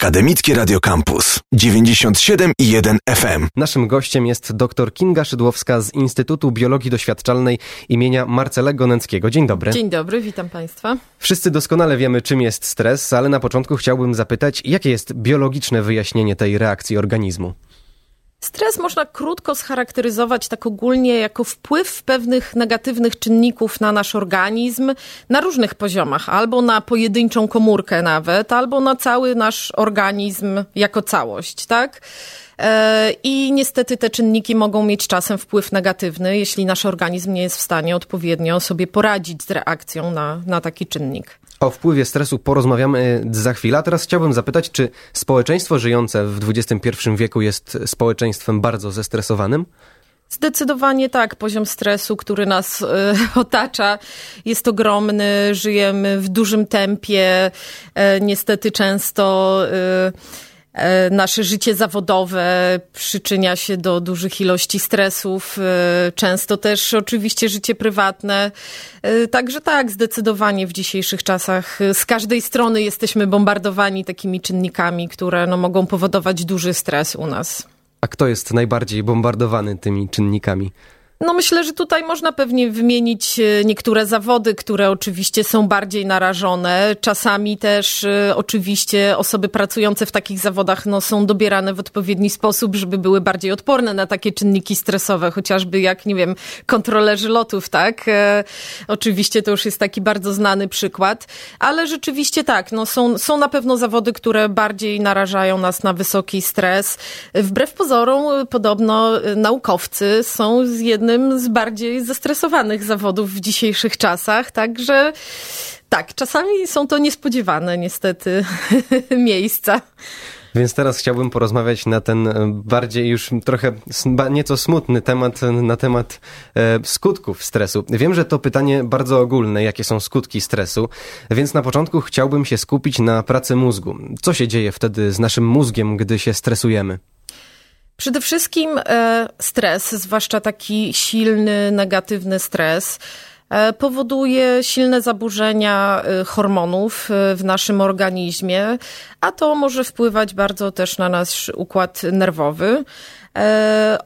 Akademickie Radio Campus 97 i 1 FM. Naszym gościem jest dr Kinga Szydłowska z Instytutu Biologii Doświadczalnej imienia Marcelego Nęckiego. Dzień dobry. Dzień dobry, witam Państwa. Wszyscy doskonale wiemy, czym jest stres, ale na początku chciałbym zapytać, jakie jest biologiczne wyjaśnienie tej reakcji organizmu? Stres można krótko scharakteryzować tak ogólnie jako wpływ pewnych negatywnych czynników na nasz organizm na różnych poziomach, albo na pojedynczą komórkę nawet, albo na cały nasz organizm jako całość, tak? E, I niestety te czynniki mogą mieć czasem wpływ negatywny, jeśli nasz organizm nie jest w stanie odpowiednio sobie poradzić z reakcją na, na taki czynnik. O wpływie stresu porozmawiamy za chwilę. A teraz chciałbym zapytać, czy społeczeństwo żyjące w XXI wieku jest społeczeństwem bardzo zestresowanym? Zdecydowanie tak. Poziom stresu, który nas y, otacza, jest ogromny. Żyjemy w dużym tempie. Y, niestety często. Y, nasze życie zawodowe przyczynia się do dużych ilości stresów, e, często też oczywiście życie prywatne. E, także tak, zdecydowanie w dzisiejszych czasach z każdej strony jesteśmy bombardowani takimi czynnikami, które no, mogą powodować duży stres u nas. A kto jest najbardziej bombardowany tymi czynnikami? No myślę, że tutaj można pewnie wymienić e, niektóre zawody, które oczywiście są bardziej narażone. Czasami też e, oczywiście osoby pracujące w takich zawodach no, są dobierane w odpowiedni sposób, żeby były bardziej odporne na takie czynniki stresowe, chociażby jak, nie wiem, kontrolerzy lotów, tak? E, oczywiście to już jest taki bardzo znany przykład, ale rzeczywiście tak, no, są, są na pewno zawody, które bardziej narażają nas na wysoki stres. Wbrew pozorom, podobno naukowcy są z jednym jednym z bardziej zestresowanych zawodów w dzisiejszych czasach, także tak, czasami są to niespodziewane niestety miejsca. Więc teraz chciałbym porozmawiać na ten e, bardziej już trochę nieco smutny temat, na temat e, skutków stresu. Wiem, że to pytanie bardzo ogólne, jakie są skutki stresu, więc na początku chciałbym się skupić na pracy mózgu. Co się dzieje wtedy z naszym mózgiem, gdy się stresujemy? Przede wszystkim e, stres, zwłaszcza taki silny, negatywny stres, e, powoduje silne zaburzenia e, hormonów w naszym organizmie, a to może wpływać bardzo też na nasz układ nerwowy.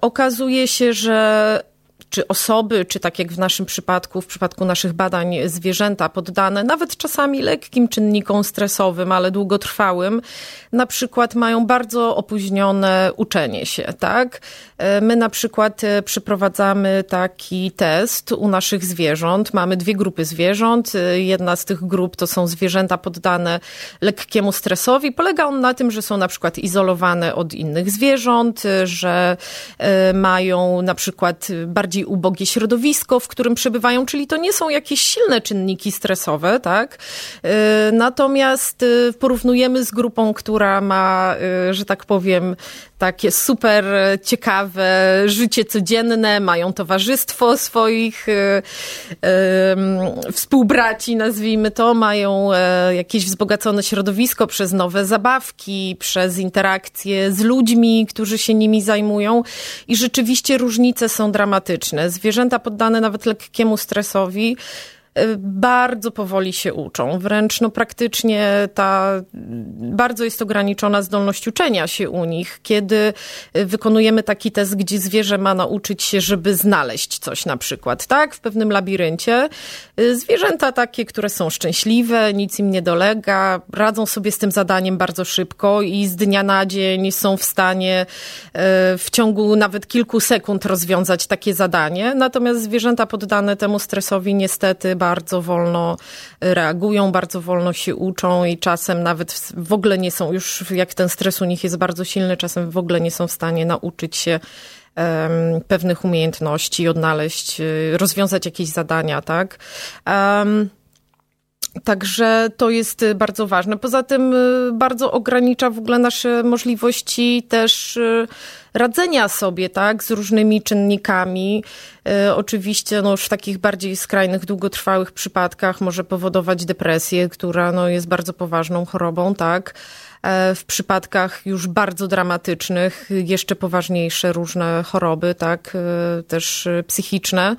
Okazuje się, że czy osoby, czy tak jak w naszym przypadku, w przypadku naszych badań zwierzęta poddane nawet czasami lekkim czynnikom stresowym, ale długotrwałym, na przykład mają bardzo opóźnione uczenie się, tak? E, my na przykład e, przeprowadzamy taki test u naszych zwierząt. Mamy dwie grupy zwierząt. E, jedna z tych grup to są zwierzęta poddane lekkiemu stresowi. Polega on na tym, że są na przykład izolowane od innych zwierząt, że mają na przykład bardziej ubogie środowisko, w którym przebywają, czyli to nie są jakieś silne czynniki stresowe, tak? Y, natomiast y, porównujemy z grupą, która ma, y, że tak powiem, takie super ciekawe życie codzienne, mają towarzystwo swoich współbraci, nazwijmy to, mają e, jakieś wzbogacone środowisko przez nowe zabawki, przez interakcje z ludźmi, którzy się nimi zajmują i rzeczywiście różnice są dramatyczne. Zwierzęta poddane nawet lekkiemu stresowi bardzo powoli się uczą. Wręcz no, praktycznie ta bardzo jest ograniczona zdolność uczenia się u nich. Kiedy wykonujemy taki test, gdzie zwierzę ma nauczyć się, żeby znaleźć coś na przykład, tak? W pewnym labiryncie. Y, zwierzęta takie, które są szczęśliwe, nic im nie dolega, radzą sobie z tym zadaniem bardzo szybko i z dnia na dzień są w stanie y, w ciągu nawet kilku sekund rozwiązać takie zadanie. Natomiast zwierzęta poddane temu stresowi niestety bardzo wolno reagują, bardzo wolno się uczą i czasem nawet w ogóle nie są, już jak ten stres u nich jest bardzo silny, czasem w ogóle nie są w stanie nauczyć się um, pewnych umiejętności, odnaleźć, y, rozwiązać jakieś zadania, tak? Um, Także to jest bardzo ważne. Poza tym y, bardzo ogranicza w ogóle nasze możliwości też y, radzenia sobie, tak, z różnymi czynnikami. Y, oczywiście, no już w takich bardziej skrajnych, długotrwałych przypadkach może powodować depresję, która no, jest bardzo poważną chorobą, tak. E, w przypadkach już bardzo dramatycznych, jeszcze poważniejsze różne choroby, tak, też psychiczne.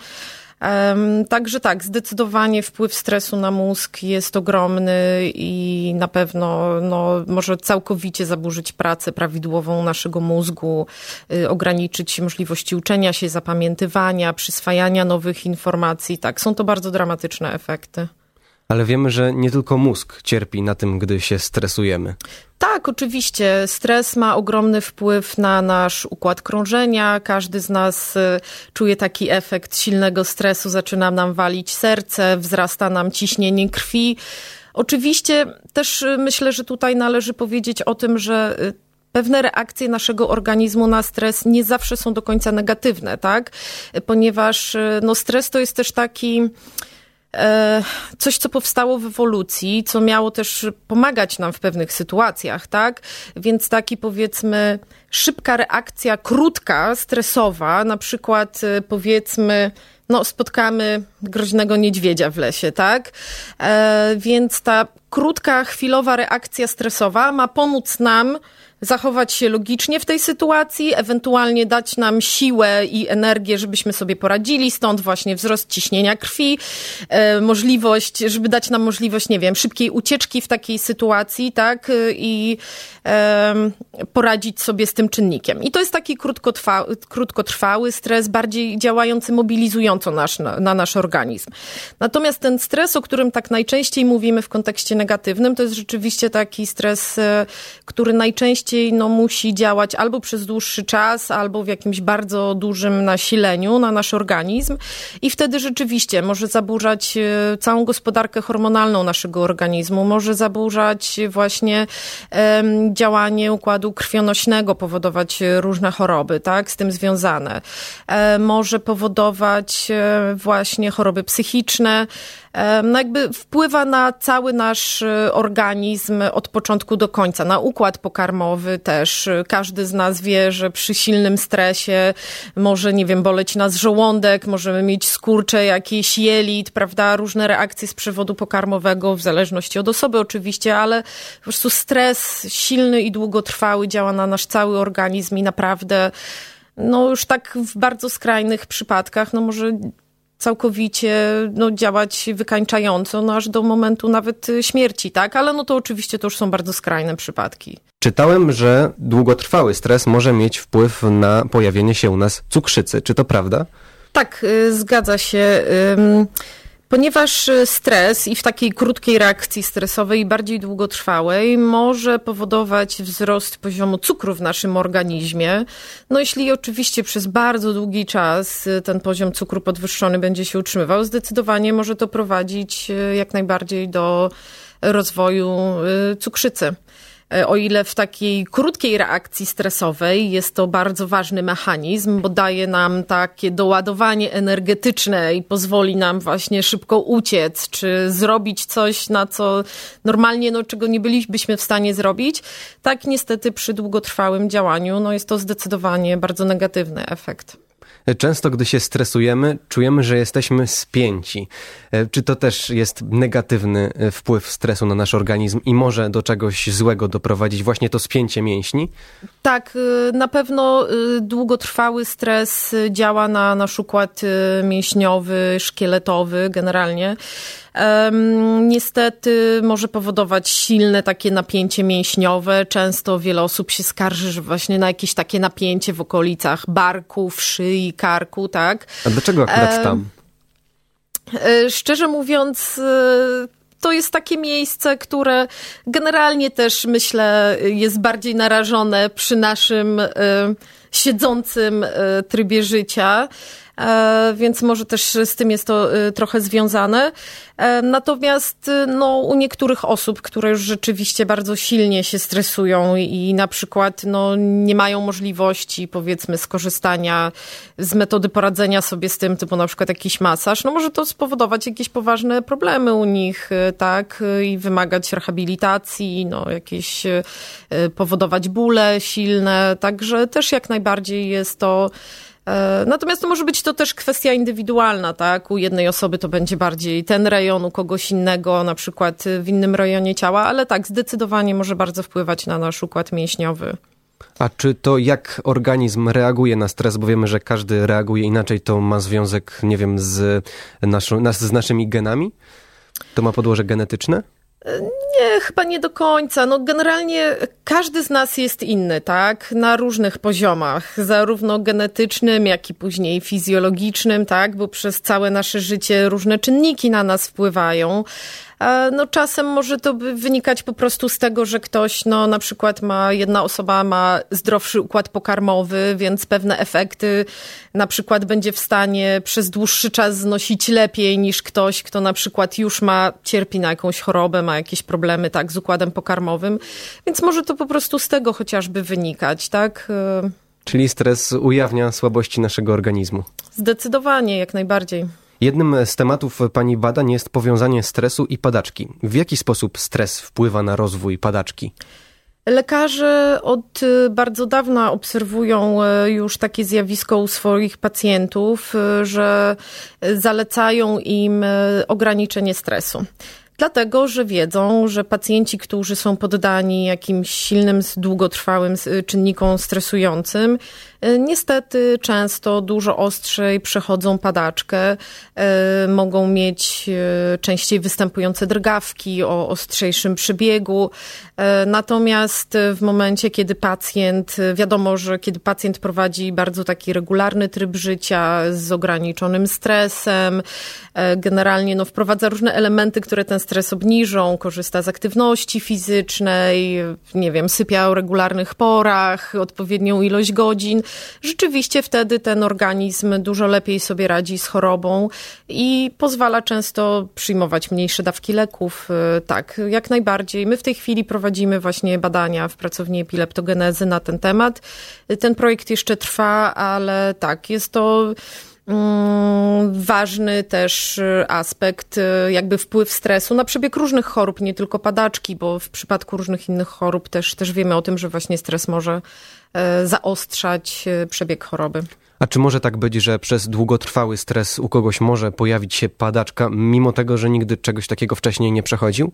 Także tak, zdecydowanie wpływ stresu na mózg jest ogromny i na pewno no, może całkowicie zaburzyć pracę prawidłową naszego mózgu, y, ograniczyć możliwości uczenia się, zapamiętywania, przyswajania nowych informacji. Tak, są to bardzo dramatyczne efekty. Ale wiemy, że nie tylko mózg cierpi na tym, gdy się stresujemy. Tak, oczywiście. Stres ma ogromny wpływ na nasz układ krążenia. Każdy z nas y, czuje taki efekt silnego stresu. Zaczyna nam walić serce, wzrasta nam ciśnienie krwi. Oczywiście też y, myślę, że tutaj należy powiedzieć o tym, że y, pewne reakcje naszego organizmu na stres nie zawsze są do końca negatywne, tak? Ponieważ no, stres to jest też taki coś, co powstało w ewolucji, co miało też pomagać nam w pewnych sytuacjach, tak? Więc taki powiedzmy szybka reakcja, krótka, stresowa, na przykład e, powiedzmy no, spotkamy groźnego niedźwiedzia w lesie, tak? E, więc ta krótka, chwilowa reakcja stresowa ma pomóc nam zachować się logicznie w tej sytuacji, ewentualnie dać nam siłę i energię, żebyśmy sobie poradzili, stąd właśnie wzrost ciśnienia krwi, e, możliwość, żeby dać nam możliwość, nie wiem, szybkiej ucieczki w takiej sytuacji, tak, i e, poradzić sobie z tym czynnikiem. I to jest taki krótkotrwały, krótkotrwały stres, bardziej działający mobilizująco nasz, na, na nasz organizm. Natomiast ten stres, o którym tak najczęściej mówimy w kontekście negatywnym, to jest rzeczywiście taki stres, e, który najczęściej najczęściej no, musi działać albo przez dłuższy czas, albo w jakimś bardzo dużym nasileniu na nasz organizm i wtedy rzeczywiście może zaburzać e, całą gospodarkę hormonalną naszego organizmu, może zaburzać właśnie um, działanie układu krwionośnego, powodować różne choroby, tak, z tym związane. E, może powodować e, właśnie choroby psychiczne, no jakby wpływa na cały nasz e, organizm od początku do końca, na układ pokarmowy też. Każdy z nas wie, że przy silnym stresie może, nie wiem, boleć nas żołądek, możemy mieć skurcze, jakieś jelit, prawda, różne reakcje z przewodu pokarmowego, w zależności od osoby oczywiście, ale po prostu stres silny i długotrwały działa na nasz cały organizm i naprawdę no już tak w bardzo skrajnych przypadkach, no może całkowicie no, działać wykańczająco, no aż do momentu nawet śmierci, tak? Ale no to oczywiście to już są bardzo skrajne przypadki. Czytałem, że długotrwały stres może mieć wpływ na pojawienie się u nas cukrzycy. Czy to prawda? Tak, y, zgadza się. Ponieważ y, stres i w takiej krótkiej reakcji stresowej bardziej długotrwałej może powodować wzrost poziomu cukru w naszym organizmie. No jeśli oczywiście przez bardzo długi czas y, ten poziom cukru podwyższony będzie się utrzymywał, zdecydowanie może to prowadzić y, jak najbardziej do rozwoju cukrzycy. E, o ile w takiej krótkiej reakcji stresowej jest to bardzo ważny mechanizm, bo daje nam takie doładowanie energetyczne i pozwoli nam właśnie szybko uciec, czy zrobić coś, na co normalnie, no, czego nie bylibyśmy w stanie zrobić, tak niestety przy długotrwałym działaniu, no, jest to zdecydowanie bardzo negatywny efekt. Często, gdy się stresujemy, czujemy, że jesteśmy spięci. E, czy to też jest negatywny e, wpływ stresu na nasz organizm i może do czegoś złego doprowadzić właśnie to spięcie mięśni? Tak, y, na pewno długotrwały stres działa na nasz układ mięśniowy, szkieletowy generalnie. Niestety może powodować silne takie napięcie mięśniowe. Często wiele osób się skarży, że właśnie na jakieś takie napięcie w okolicach barków, szyi, karku, tak. A dlaczego akurat tam? E, szczerze mówiąc, e, to jest takie miejsce, które generalnie też myślę jest bardziej narażone przy naszym e, siedzącym trybie życia. E, więc może też z tym jest to e, trochę związane. E, natomiast no, u niektórych osób, które już rzeczywiście bardzo silnie się stresują i na przykład no, nie mają możliwości, powiedzmy, skorzystania z metody poradzenia sobie z tym, typu na przykład jakiś masaż, no może to spowodować jakieś poważne problemy u nich, tak, i wymagać rehabilitacji, no, jakieś powodować bóle silne, także też jak najbardziej jest to natomiast to może być to też kwestia indywidualna, tak? U jednej osoby to będzie bardziej ten rejon, u kogoś innego, na przykład w innym rejonie ciała, ale tak, zdecydowanie może bardzo wpływać na nasz układ mięśniowy. A czy to jak organizm reaguje na stres, bo wiemy, że każdy reaguje inaczej, to ma związek, nie wiem, z, naszą, z naszymi genami? To ma podłoże genetyczne? Nie, chyba nie do końca. No generalnie każdy z nas jest inny, tak? Na różnych poziomach, zarówno genetycznym, jak i później fizjologicznym, tak? Bo przez całe nasze życie różne czynniki na nas wpływają. No czasem może to wynikać po prostu z tego, że ktoś, no na przykład ma, jedna osoba ma zdrowszy układ pokarmowy, więc pewne efekty na przykład będzie w stanie przez dłuższy czas znosić lepiej niż ktoś, kto na przykład już ma, cierpi na jakąś chorobę, ma jakieś problemy, tak, z układem pokarmowym. Więc może to po prostu z tego chociażby wynikać, tak? Czyli stres ujawnia słabości naszego organizmu. Zdecydowanie, jak najbardziej. Jednym z tematów pani badań jest powiązanie stresu i padaczki. W jaki sposób stres wpływa na rozwój padaczki? Lekarze od y, bardzo dawna obserwują y, już takie zjawisko u swoich pacjentów, y, że zalecają im ograniczenie stresu. Dlatego, że wiedzą, że pacjenci, którzy są poddani jakimś silnym, długotrwałym czynnikom stresującym, niestety często dużo ostrzej przechodzą padaczkę, e, mogą mieć e, częściej występujące drgawki o ostrzejszym przebiegu. Natomiast w momencie, kiedy pacjent, wiadomo, że kiedy pacjent prowadzi bardzo taki regularny tryb życia z ograniczonym stresem, generalnie no, wprowadza różne elementy, które ten stres obniżą, korzysta z aktywności fizycznej, nie wiem, sypia o regularnych porach, odpowiednią ilość godzin, rzeczywiście wtedy ten organizm dużo lepiej sobie radzi z chorobą i pozwala często przyjmować mniejsze dawki leków. Y, tak, jak najbardziej. My w tej chwili prowadzimy właśnie badania w pracowni epileptogenezy na ten temat. Ten projekt jeszcze trwa, ale tak, jest to mm, ważny też aspekt, y, jakby wpływ stresu na przebieg różnych chorób, nie tylko padaczki, bo w przypadku różnych innych chorób też, też wiemy o tym, że właśnie stres może E, zaostrzać e, przebieg choroby. A czy może tak być, że przez długotrwały stres u kogoś może pojawić się padaczka, mimo tego, że nigdy czegoś takiego wcześniej nie przechodził?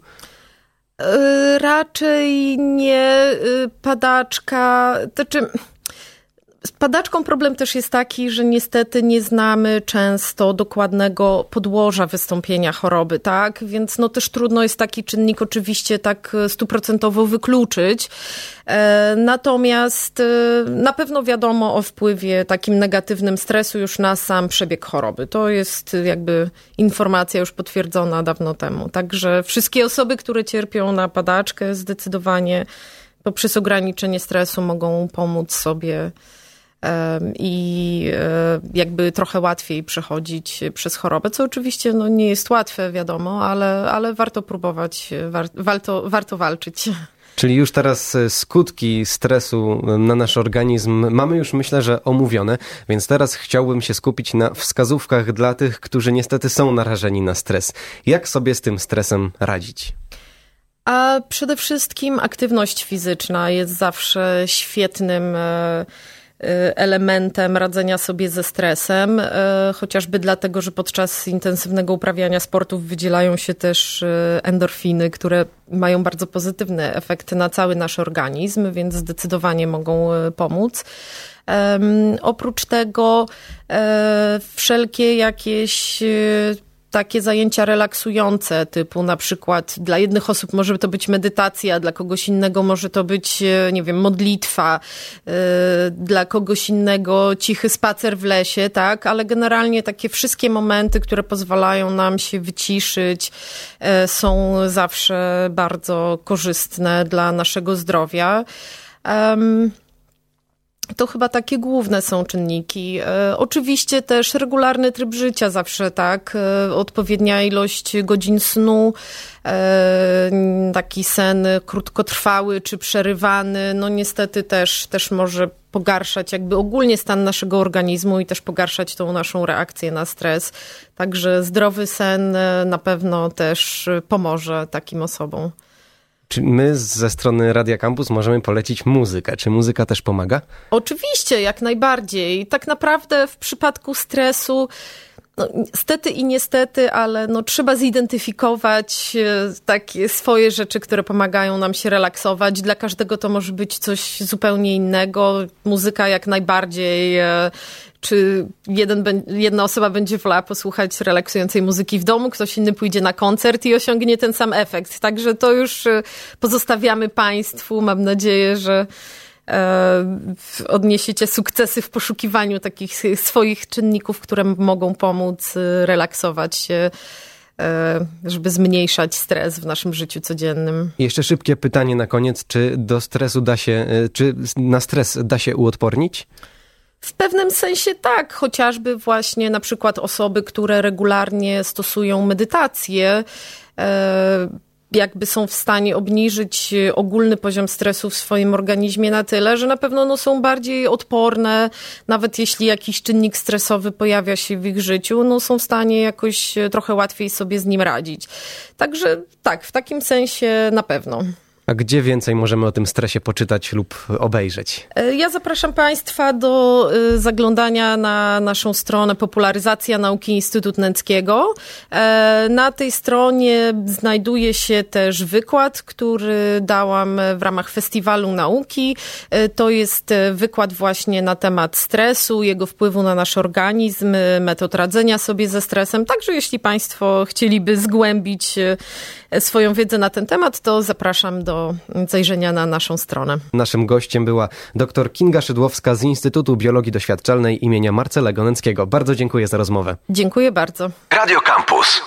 E, raczej nie padaczka. To czy z padaczką problem też jest taki, że niestety nie znamy często dokładnego podłoża wystąpienia choroby, tak? Więc no też trudno jest taki czynnik oczywiście tak stuprocentowo wykluczyć. E, natomiast e, na pewno wiadomo o wpływie takim negatywnym stresu już na sam przebieg choroby. To jest jakby informacja już potwierdzona dawno temu. Także wszystkie osoby, które cierpią na padaczkę zdecydowanie poprzez ograniczenie stresu mogą pomóc sobie i e, jakby trochę łatwiej przechodzić przez chorobę, co oczywiście no, nie jest łatwe, wiadomo, ale, ale warto próbować, war, warto, warto walczyć. Czyli już teraz e, skutki stresu na nasz organizm mamy już myślę, że omówione, więc teraz chciałbym się skupić na wskazówkach dla tych, którzy niestety są narażeni na stres. Jak sobie z tym stresem radzić? A przede wszystkim aktywność fizyczna jest zawsze świetnym e, Y, elementem radzenia sobie ze stresem, y, chociażby dlatego, że podczas intensywnego uprawiania sportów wydzielają się też y, endorfiny, które mają bardzo pozytywne efekty na cały nasz organizm, więc zdecydowanie mogą pomóc. Oprócz tego wszelkie jakieś takie zajęcia relaksujące, typu na przykład dla jednych osób może to być medytacja, dla kogoś innego może to być, e, nie wiem, modlitwa, e, dla kogoś innego cichy spacer w lesie, tak? Ale generalnie takie wszystkie momenty, które pozwalają nam się wyciszyć, e, są zawsze bardzo korzystne dla naszego zdrowia. Um, to chyba takie główne są czynniki. E, oczywiście też regularny tryb życia zawsze, tak? E, odpowiednia ilość godzin snu, e, taki sen krótkotrwały czy przerywany, no niestety też, też może pogarszać jakby ogólnie stan naszego organizmu i też pogarszać tą naszą reakcję na stres. Także zdrowy sen na pewno też pomoże takim osobom. Czy my ze strony Radia Campus możemy polecić muzykę? Czy muzyka też pomaga? Oczywiście, jak najbardziej. Tak naprawdę w przypadku stresu no, stety i niestety, ale no, trzeba zidentyfikować e, takie swoje rzeczy, które pomagają nam się relaksować. Dla każdego to może być coś zupełnie innego. Muzyka jak najbardziej e, czy jeden, jedna osoba będzie wolała posłuchać relaksującej muzyki w domu, ktoś inny pójdzie na koncert i osiągnie ten sam efekt. Także to już e, pozostawiamy Państwu. Mam nadzieję, że e, odniesiecie sukcesy w poszukiwaniu takich swoich czynników, które mogą pomóc e, relaksować się żeby zmniejszać stres w naszym życiu codziennym. Jeszcze szybkie pytanie na koniec. Czy do stresu da się, czy na stres da się uodpornić? W pewnym sensie tak, chociażby właśnie na przykład osoby, które regularnie stosują medytację, e, jakby są w stanie obniżyć ogólny poziom stresu w swoim organizmie na tyle, że na pewno no, są bardziej odporne, nawet jeśli jakiś czynnik stresowy pojawia się w ich życiu, no, są w stanie jakoś trochę łatwiej sobie z nim radzić. Także tak, w takim sensie na pewno. A gdzie więcej możemy o tym stresie poczytać lub obejrzeć? E, ja zapraszam Państwa do e, zaglądania na naszą stronę Popularyzacja Nauki Instytut Nęckiego. E, na tej stronie znajduje się też wykład, który dałam w ramach Festiwalu Nauki. To jest wykład właśnie na temat stresu, jego wpływu na nasz organizm, metod radzenia sobie ze stresem. Także jeśli Państwo chcieliby zgłębić swoją wiedzę na ten temat, to zapraszam do zajrzenia na naszą stronę. Naszym gościem była dr Kinga Szydłowska z Instytutu Biologii Doświadczalnej imienia Marcela Goneckiego. Bardzo dziękuję za rozmowę. Dziękuję bardzo. Radio Campus.